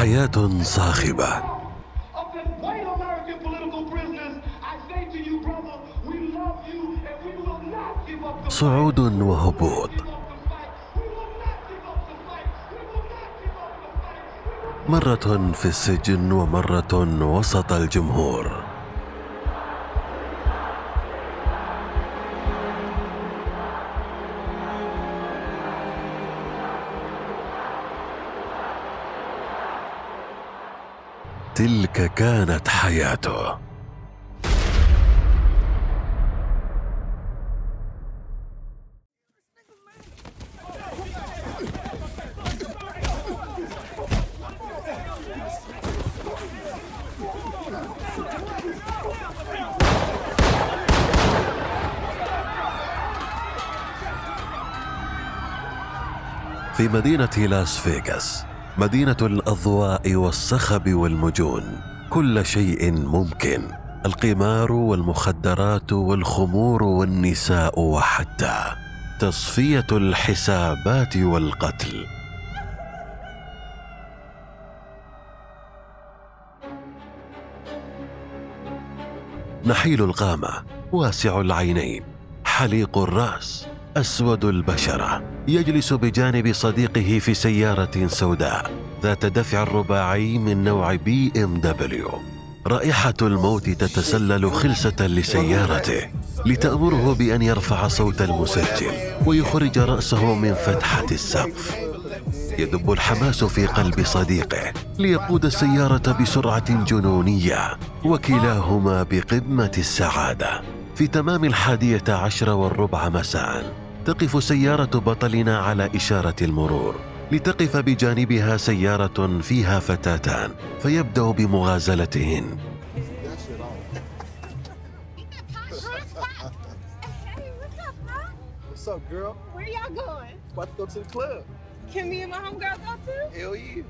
حياة صاخبة. صعود وهبوط. مرة في السجن ومرة وسط الجمهور. تلك كانت حياته. في مدينة لاس فيغاس مدينة الأضواء والصخب والمجون كل شيء ممكن القمار والمخدرات والخمور والنساء وحتى تصفية الحسابات والقتل. نحيل القامة واسع العينين حليق الرأس. أسود البشرة يجلس بجانب صديقه في سيارة سوداء ذات دفع رباعي من نوع بي إم دبليو. رائحة الموت تتسلل خلسة لسيارته لتأمره بأن يرفع صوت المسجل ويخرج رأسه من فتحة السقف. يدب الحماس في قلب صديقه ليقود السيارة بسرعة جنونية وكلاهما بقمة السعادة. في تمام الحادية عشر والربع مساء تقف سيارة بطلنا على إشارة المرور لتقف بجانبها سيارة فيها فتاتان فيبدأ بمغازلتهن Hey, what's up, huh? What's up, girl? Where y'all going? About to go to the club. Can me and my homegirl go too? Hell yeah.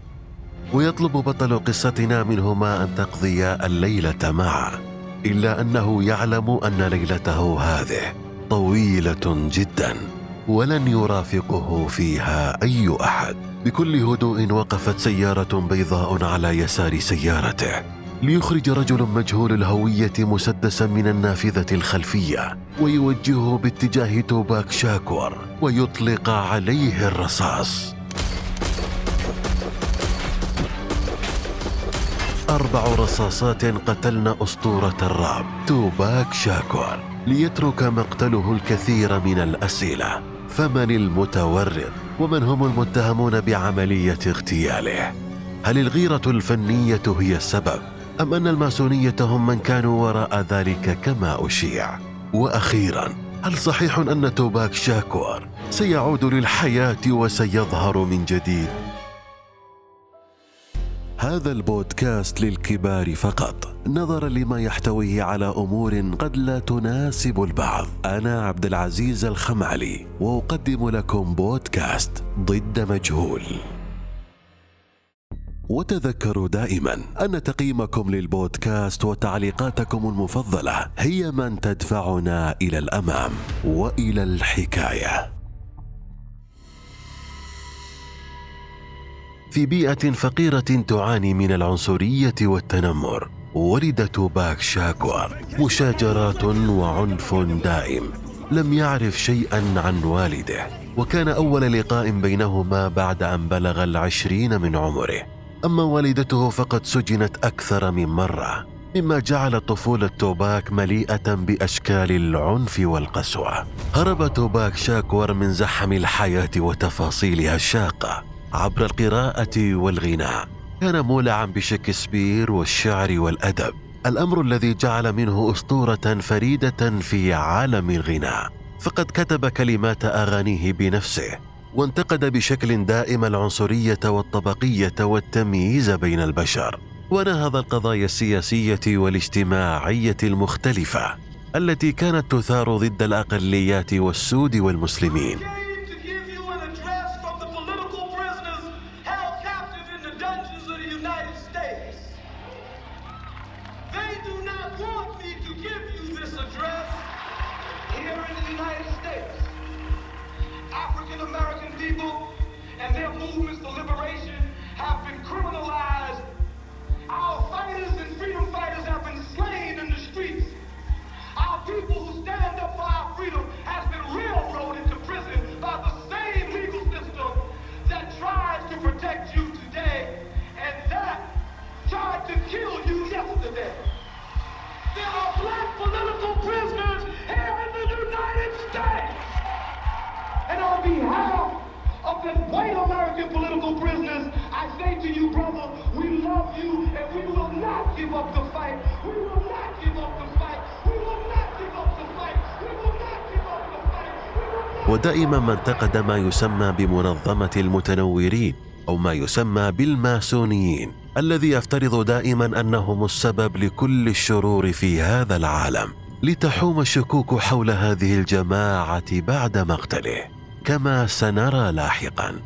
ويطلب بطل قصتنا منهما أن تقضيا الليلة معا إلا أنه يعلم أن ليلته هذه طويلة جدا ولن يرافقه فيها أي أحد. بكل هدوء وقفت سيارة بيضاء على يسار سيارته ليخرج رجل مجهول الهوية مسدسا من النافذة الخلفية ويوجهه باتجاه توباك شاكور ويطلق عليه الرصاص. أربع رصاصات قتلن أسطورة الراب توباك شاكور. ليترك مقتله الكثير من الأسئلة. فمن المتورط؟ ومن هم المتهمون بعملية اغتياله؟ هل الغيرة الفنية هي السبب أم أن الماسونية هم من كانوا وراء ذلك كما أشيع؟ وأخيرا هل صحيح أن توباك شاكور سيعود للحياة وسيظهر من جديد؟ هذا البودكاست للكبار فقط. نظرا لما يحتويه على أمور قد لا تناسب البعض. أنا عبد العزيز الخمعلي وأقدم لكم بودكاست ضد مجهول. وتذكروا دائما أن تقييمكم للبودكاست وتعليقاتكم المفضلة هي من تدفعنا إلى الأمام وإلى الحكاية. في بيئة فقيرة تعاني من العنصرية والتنمر. ولد توباك شاكور مشاجرات وعنف دائم. لم يعرف شيئا عن والده. وكان أول لقاء بينهما بعد أن بلغ العشرين من عمره. أما والدته فقد سجنت أكثر من مرة مما جعل طفولة توباك مليئة بأشكال العنف والقسوة. هرب توباك شاكور من زحمة الحياة وتفاصيلها الشاقة. عبر القراءة والغناء. كان مولعا بشكسبير والشعر والأدب. الأمر الذي جعل منه أسطورة فريدة في عالم الغناء. فقد كتب كلمات أغانيه بنفسه وانتقد بشكل دائم العنصرية والطبقية والتمييز بين البشر. ونهض القضايا السياسية والاجتماعية المختلفة التي كانت تثار ضد الأقليات والسود والمسلمين. Brother, we love you and we will not give up the fight. We will not give up the fight. We will not give up the fight. We will not give up the fight. ودائما ما انتقد ما يسمى بمنظمة المتنورين أو ما يسمى بالماسونيين الذي يفترض دائما أنهم السبب لكل الشرور في هذا العالم لتحوم الشكوك حول هذه الجماعة بعد مقتله كما سنرى لاحقا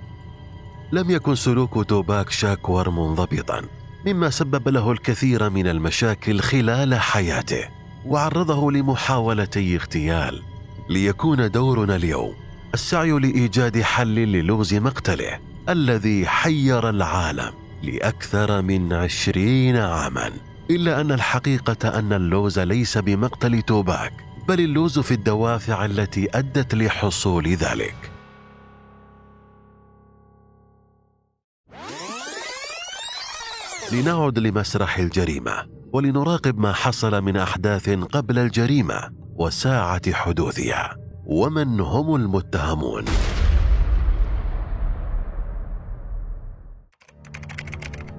لم يكن سلوك توباك شاكور منضبطا مما سبب له الكثير من المشاكل خلال حياته وعرضه لمحاولتي اغتيال ليكون دورنا اليوم السعي لإيجاد حل للغز مقتله الذي حير العالم لأكثر من عشرين عاما. إلا أن الحقيقة أن اللغز ليس بمقتل توباك بل اللغز في الدوافع التي أدت لحصول ذلك. لنعد لمسرح الجريمة ولنراقب ما حصل من أحداث قبل الجريمة وساعة حدوثها. ومن هم المتهمون؟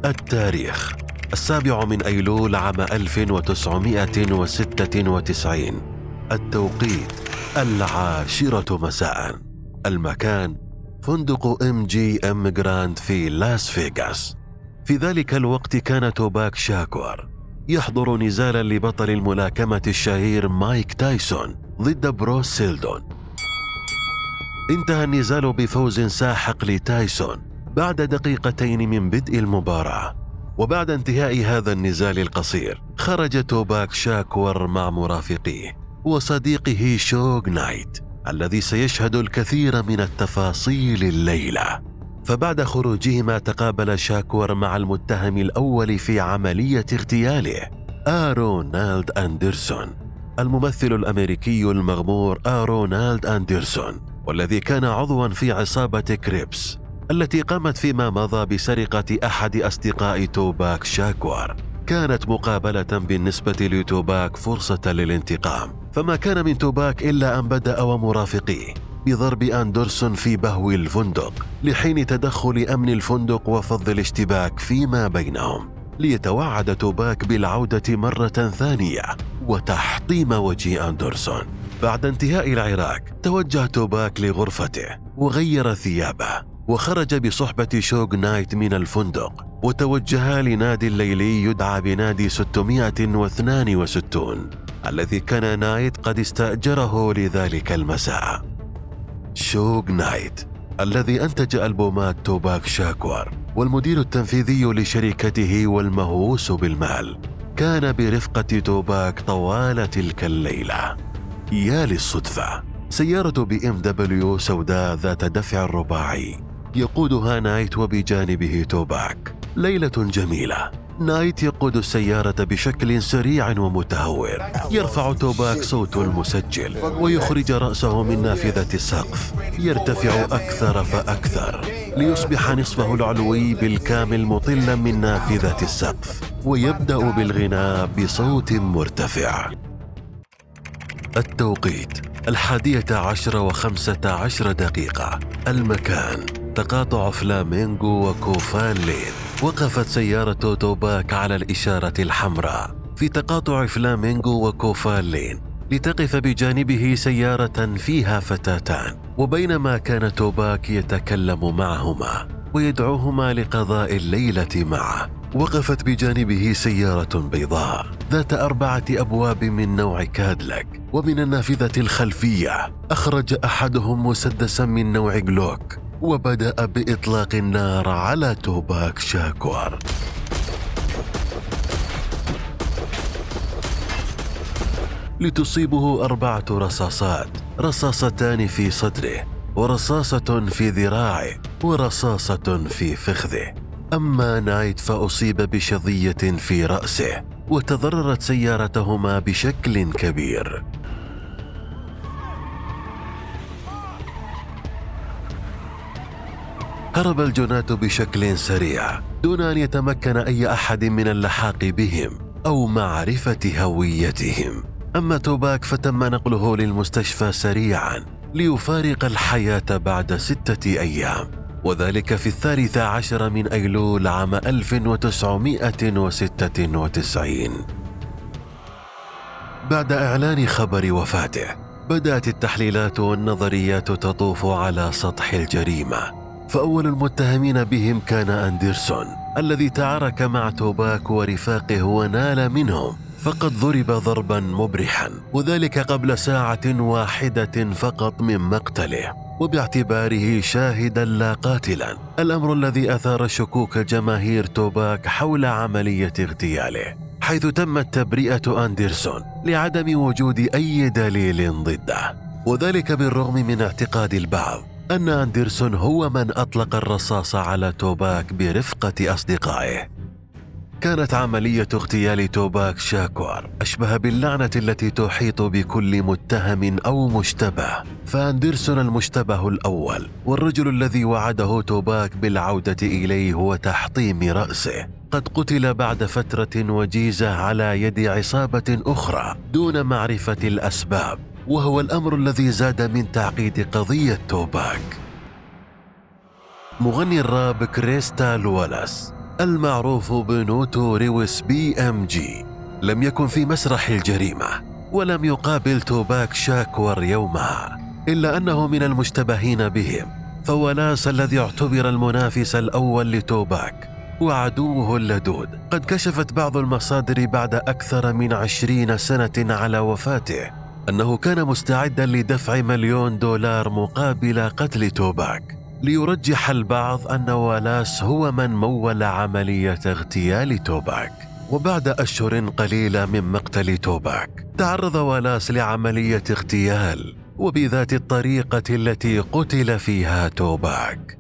التاريخ. السابع من أيلول عام 1996 التوقيت العاشرة مساء. المكان فندق إم جي إم جراند في لاس فيغاس. في ذلك الوقت كان توباك شاكور يحضر نزالا لبطل الملاكمة الشهير مايك تايسون ضد بروس سيلدون. انتهى النزال بفوز ساحق لتايسون بعد دقيقتين من بدء المباراة. وبعد انتهاء هذا النزال القصير خرج توباك شاكور مع مرافقيه وصديقه شوغ نايت الذي سيشهد الكثير من التفاصيل الليلة. فبعد خروجهما تقابل شاكور مع المتهم الأول في عملية اغتياله آرونالد أندرسون. الممثل الأمريكي المغمور آرونالد أندرسون والذي كان عضوا في عصابة كريبس التي قامت فيما مضى بسرقة أحد أصدقاء توباك شاكور كانت مقابلة بالنسبة لتوباك فرصة للانتقام فما كان من توباك إلا أن بدأ ومرافقيه. بضرب اندرسون في بهو الفندق لحين تدخل أمن الفندق وفض الاشتباك فيما بينهم ليتوعد توباك بالعودة مرة ثانية وتحطيم وجه أندرسون. بعد انتهاء العراك توجه توباك لغرفته وغير ثيابه وخرج بصحبة شوغ نايت من الفندق وتوجها لنادي ليلي يدعى بنادي 662 الذي كان نايت قد استأجره لذلك المساء. شوغ نايت الذي أنتج ألبومات توباك شاكور والمدير التنفيذي لشركته والمهووس بالمال. كان برفقة توباك طوال تلك الليلة. يا للصدفة سيارة بي إم دبليو سوداء ذات دفع رباعي يقودها نايت وبجانبه توباك. ليلة جميلة. نايت يقود السيارة بشكل سريع ومتهور. يرفع توباك صوت المسجل ويخرج رأسه من نافذة السقف. يرتفع أكثر فأكثر ليصبح نصفه العلوي بالكامل مطلا من نافذة السقف. ويبدأ بالغناء بصوت مرتفع. التوقيت الحادية عشر وخمسة عشر دقيقة. المكان تقاطع فلامينغو وكوفال لين. وقفت سيارة توباك على الإشارة الحمراء في تقاطع فلامينغو وكوفال لين لتقف بجانبه سيارة فيها فتاتان وبينما كان توباك يتكلم معهما ويدعوهما لقضاء الليلة معه. وقفت بجانبه سيارة بيضاء ذات أربعة أبواب من نوع كادلك ومن النافذة الخلفية أخرج أحدهم مسدسا من نوع جلوك وبدأ بإطلاق النار على توباك شاكور. لتصيبه أربعة رصاصات رصاصتان في صدره ورصاصة في ذراعه ورصاصة في فخذه. أما نايت فأصيب بشظية في رأسه وتضررت سيارتهما بشكل كبير. هرب الجناة بشكل سريع دون أن يتمكن أي أحد من اللحاق بهم أو معرفة هويتهم. أما توباك فتم نقله للمستشفى سريعا ليفارق الحياة بعد ستة أيام وذلك في الثالث عشر من أيلول عام 1996 بعد إعلان خبر وفاته بدأت التحليلات والنظريات تطوف على سطح الجريمة. فأول المتهمين بهم كان أندرسون الذي تعارك مع توباك ورفاقه ونال منهم فقد ضرب ضربا مبرحا وذلك قبل ساعة واحدة فقط من مقتله وباعتباره شاهدا لا قاتلا. الأمر الذي أثار شكوك جماهير توباك حول عملية اغتياله حيث تمت تبرئة أندرسون لعدم وجود أي دليل ضده وذلك بالرغم من اعتقاد البعض. أن أندرسون هو من أطلق الرصاص على توباك برفقة أصدقائه. كانت عملية اغتيال توباك شاكور أشبه باللعنة التي تحيط بكل متهم أو مشتبه. فأندرسون المشتبه الأول والرجل الذي وعده توباك بالعودة إليه وتحطيم رأسه. قد قتل بعد فترة وجيزة على يد عصابة أخرى دون معرفة الأسباب. وهو الأمر الذي زاد من تعقيد قضية توباك. مغني الراب كريستوفر والاس المعروف بنوتوريوس بي آي جي لم يكن في مسرح الجريمة ولم يقابل توباك شاكور يومها إلا أنه من المشتبهين بهم فوالاس الذي اعتبر المنافس الأول لتوباك وعدوه اللدود. قد كشفت بعض المصادر بعد أكثر من عشرين سنة على وفاته أنه كان مستعدا لدفع مليون دولار مقابل قتل توباك ليرجح البعض أن والاس هو من مول عملية اغتيال توباك. وبعد أشهر قليلة من مقتل توباك تعرض والاس لعملية اغتيال وبذات الطريقة التي قتل فيها توباك.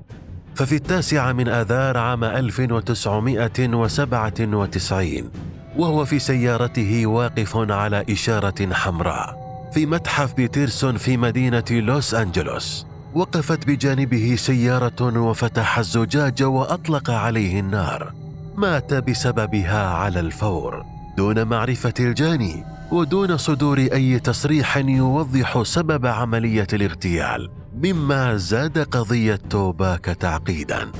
ففي التاسع من آذار عام 1997 وهو في سيارته واقف على إشارة حمراء. في متحف بيترسون في مدينة لوس أنجلوس. وقفت بجانبه سيارة وفتح الزجاج وأطلق عليه النار. مات بسببها على الفور. دون معرفة الجاني ودون صدور أي تصريح يوضح سبب عملية الاغتيال. مما زاد قضية توباك تعقيدا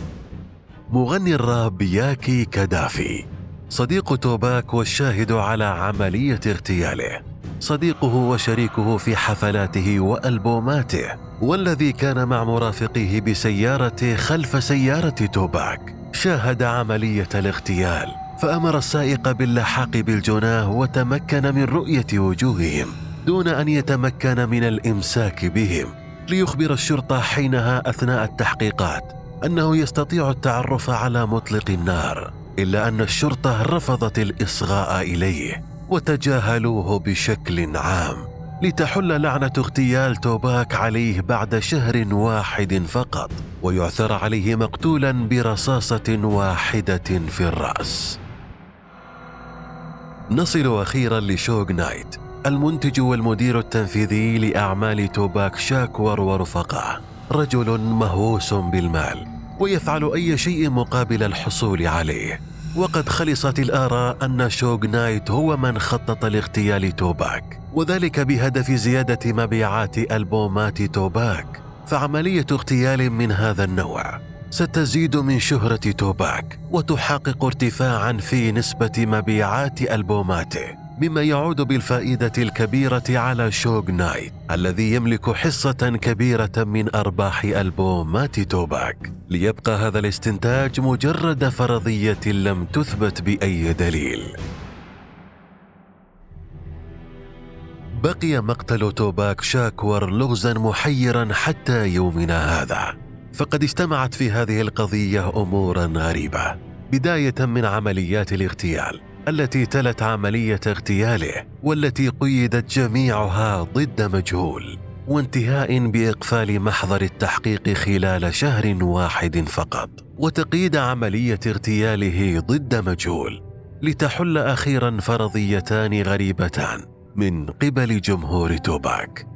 مغني الراب ياكي كدافي صديق توباك والشاهد على عملية اغتياله. صديقه وشريكه في حفلاته وألبوماته والذي كان مع مرافقيه بسيارته خلف سيارة توباك. شاهد عملية الاغتيال فأمر السائق باللحاق بالجناه وتمكن من رؤية وجوههم دون أن يتمكن من الإمساك بهم. ليخبر الشرطة حينها أثناء التحقيقات أنه يستطيع التعرف على مطلق النار إلا أن الشرطة رفضت الإصغاء إليه. وتجاهلوه بشكل عام لتحل لعنة اغتيال توباك عليه بعد شهر واحد فقط ويعثر عليه مقتولا برصاصة واحدة في الرأس. نصل أخيرا لشوغ نايت المنتج والمدير التنفيذي لأعمال توباك شاكور ورفقائه رجل مهووس بالمال ويفعل أي شيء مقابل الحصول عليه. وقد خلصت الآراء أن شوغ نايت هو من خطط لاغتيال توباك وذلك بهدف زيادة مبيعات ألبومات توباك فعملية اغتيال من هذا النوع ستزيد من شهرة توباك وتحقق ارتفاعا في نسبة مبيعات ألبوماته. مما يعود بالفائدة الكبيرة على شوغ نايت الذي يملك حصة كبيرة من أرباح ألبومات توباك. ليبقى هذا الاستنتاج مجرد فرضية لم تثبت بأي دليل. بقي مقتل توباك شاكور لغزا محيرا حتى يومنا هذا. فقد اجتمعت في هذه القضية امورا غريبة بداية من عمليات الاغتيال. التي تلت عملية اغتياله والتي قيدت جميعها ضد مجهول وانتهاء بإقفال محضر التحقيق خلال شهر واحد فقط. وتقييد عملية اغتياله ضد مجهول لتحل أخيرا فرضيتان غريبتان من قبل جمهور توباك.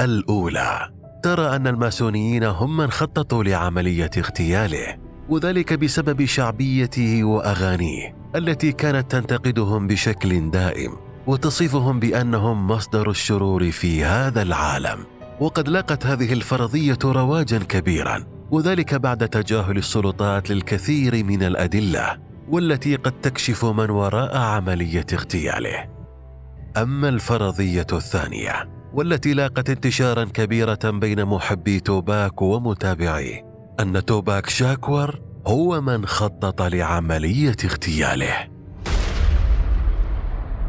الأولى ترى أن الماسونيين هم من خططوا لعملية اغتياله. وذلك بسبب شعبيته وأغانيه التي كانت تنتقدهم بشكل دائم وتصفهم بأنهم مصدر الشرور في هذا العالم. وقد لاقت هذه الفرضية رواجا كبيرا وذلك بعد تجاهل السلطات للكثير من الأدلة والتي قد تكشف من وراء عملية اغتياله. أما الفرضية الثانية والتي لاقت انتشارا كبيرة بين محبي توباك ومتابعيه أن توباك شاكور هو من خطط لعملية اغتياله.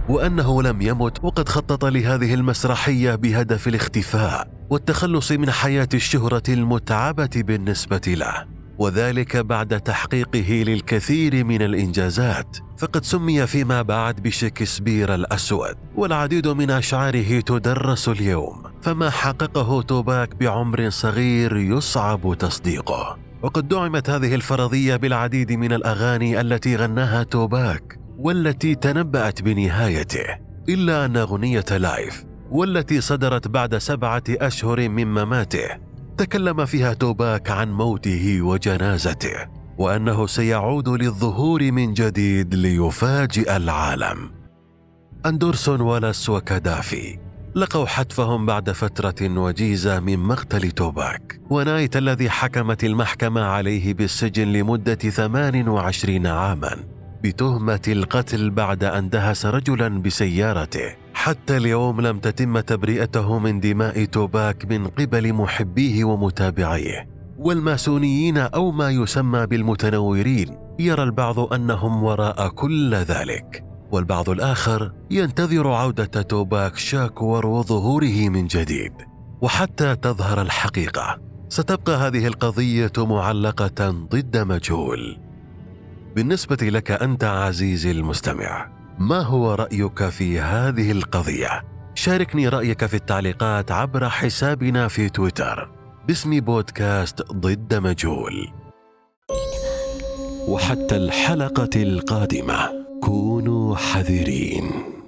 وأنه لم يمت وقد خطط لهذه المسرحية بهدف الاختفاء والتخلص من حياة الشهرة المتعبة بالنسبة له. وذلك بعد تحقيقه للكثير من الإنجازات. فقد سمي فيما بعد بشكسبير الأسود والعديد من أشعاره تدرس اليوم. فما حققه توباك بعمر صغير يصعب تصديقه. وقد دعمت هذه الفرضية بالعديد من الأغاني التي غناها توباك والتي تنبأت بنهايته. إلا أن أغنية Life والتي صدرت بعد سبعة أشهر من مماته. تكلم فيها توباك عن موته وجنازته وأنه سيعود للظهور من جديد ليفاجئ العالم. أندرسون ولاس وكدافي لقوا حتفهم بعد فترة وجيزة من مقتل توباك ونايت الذي حكمت المحكمة عليه بالسجن لمدة 28 عاماً بتهمة القتل بعد أن دهس رجلا بسيارته. حتى اليوم لم تتم تبرئته من دماء توباك من قبل محبيه ومتابعيه. والماسونيين أو ما يسمى بالمتنورين يرى البعض أنهم وراء كل ذلك. والبعض الآخر ينتظر عودة توباك شاكور وظهوره من جديد. وحتى تظهر الحقيقة ستبقى هذه القضية معلقة ضد مجهول. بالنسبة لك أنت عزيزي المستمع ما هو رأيك في هذه القضية؟ شاركني رأيك في التعليقات عبر حسابنا في تويتر. باسم بودكاست ضد مجهول. وحتى الحلقة القادمة كونوا حذرين.